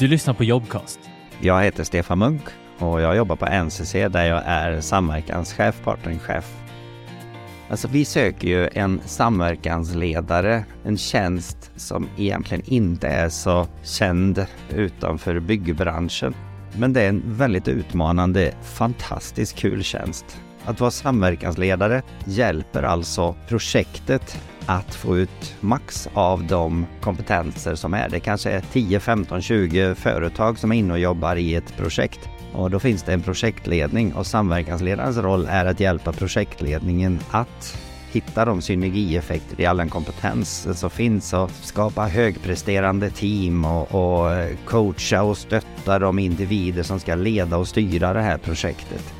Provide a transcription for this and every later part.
Du lyssnar på Jobcast. Jag heter Stefan Munk och jag jobbar på NCC där jag är samverkanschef, partneringchef. Alltså vi söker ju en samverkansledare, en tjänst som egentligen inte är så känd utanför byggbranschen. Men det är en väldigt utmanande, fantastiskt kul tjänst. Att vara samverkansledare hjälper alltså projektet att få ut max av de kompetenser som är. Det kanske är 10, 15, 20 företag som är inne och jobbar i ett projekt. Och då finns det en projektledning och samverkansledarens roll är att hjälpa projektledningen att hitta de synergieffekter i all den kompetens som finns och skapa högpresterande team och, och coacha och stötta de individer som ska leda och styra det här projektet.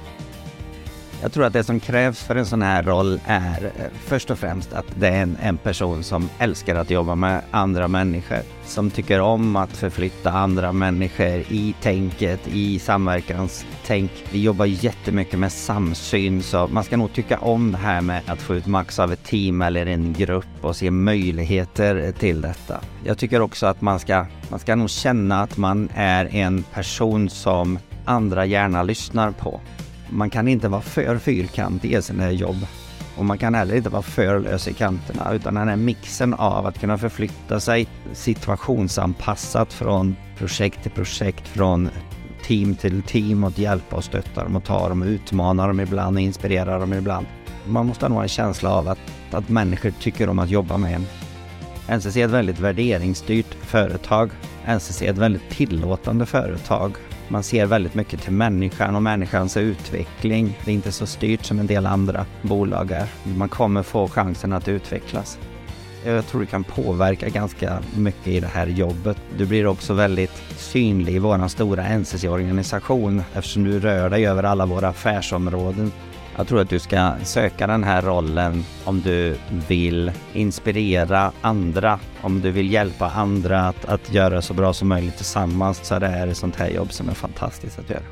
Jag tror att det som krävs för en sån här roll är eh, först och främst att det är en, en, person som älskar att jobba med andra människor. Som tycker om att förflytta andra människor i tänket, i samverkanstänk. Vi jobbar jättemycket med samsyn så man ska nog tycka om det här med att få ut max av ett team eller en grupp och se möjligheter till detta. Jag tycker också att man ska, man ska nog känna att man är en person som andra gärna lyssnar på man kan inte vara för fyrkantig i sina jobb. Och man kan heller inte vara för lös i kanterna utan den här mixen av att kunna förflytta sig situationsanpassat från projekt till projekt, från team till team och hjälpa och stötta dem och ta dem och utmana dem ibland och inspirera dem ibland. Man måste ha en känsla av att, att människor tycker om att jobba med en. NCC är ett väldigt värderingsstyrt företag. NCC är ett väldigt tillåtande företag man ser väldigt mycket till människan och människans utveckling. Det är inte så styrt som en del andra bolag är. Man kommer få chansen att utvecklas. Jag tror du kan påverka ganska mycket i det här jobbet. Du blir också väldigt synlig i vår stora NCC-organisation eftersom du rör dig över alla våra affärsområden. Jag tror att du ska söka den här rollen om du vill inspirera andra, om du vill hjälpa andra att, att göra så bra som möjligt tillsammans så är det här ett sånt här jobb som är fantastiskt att göra.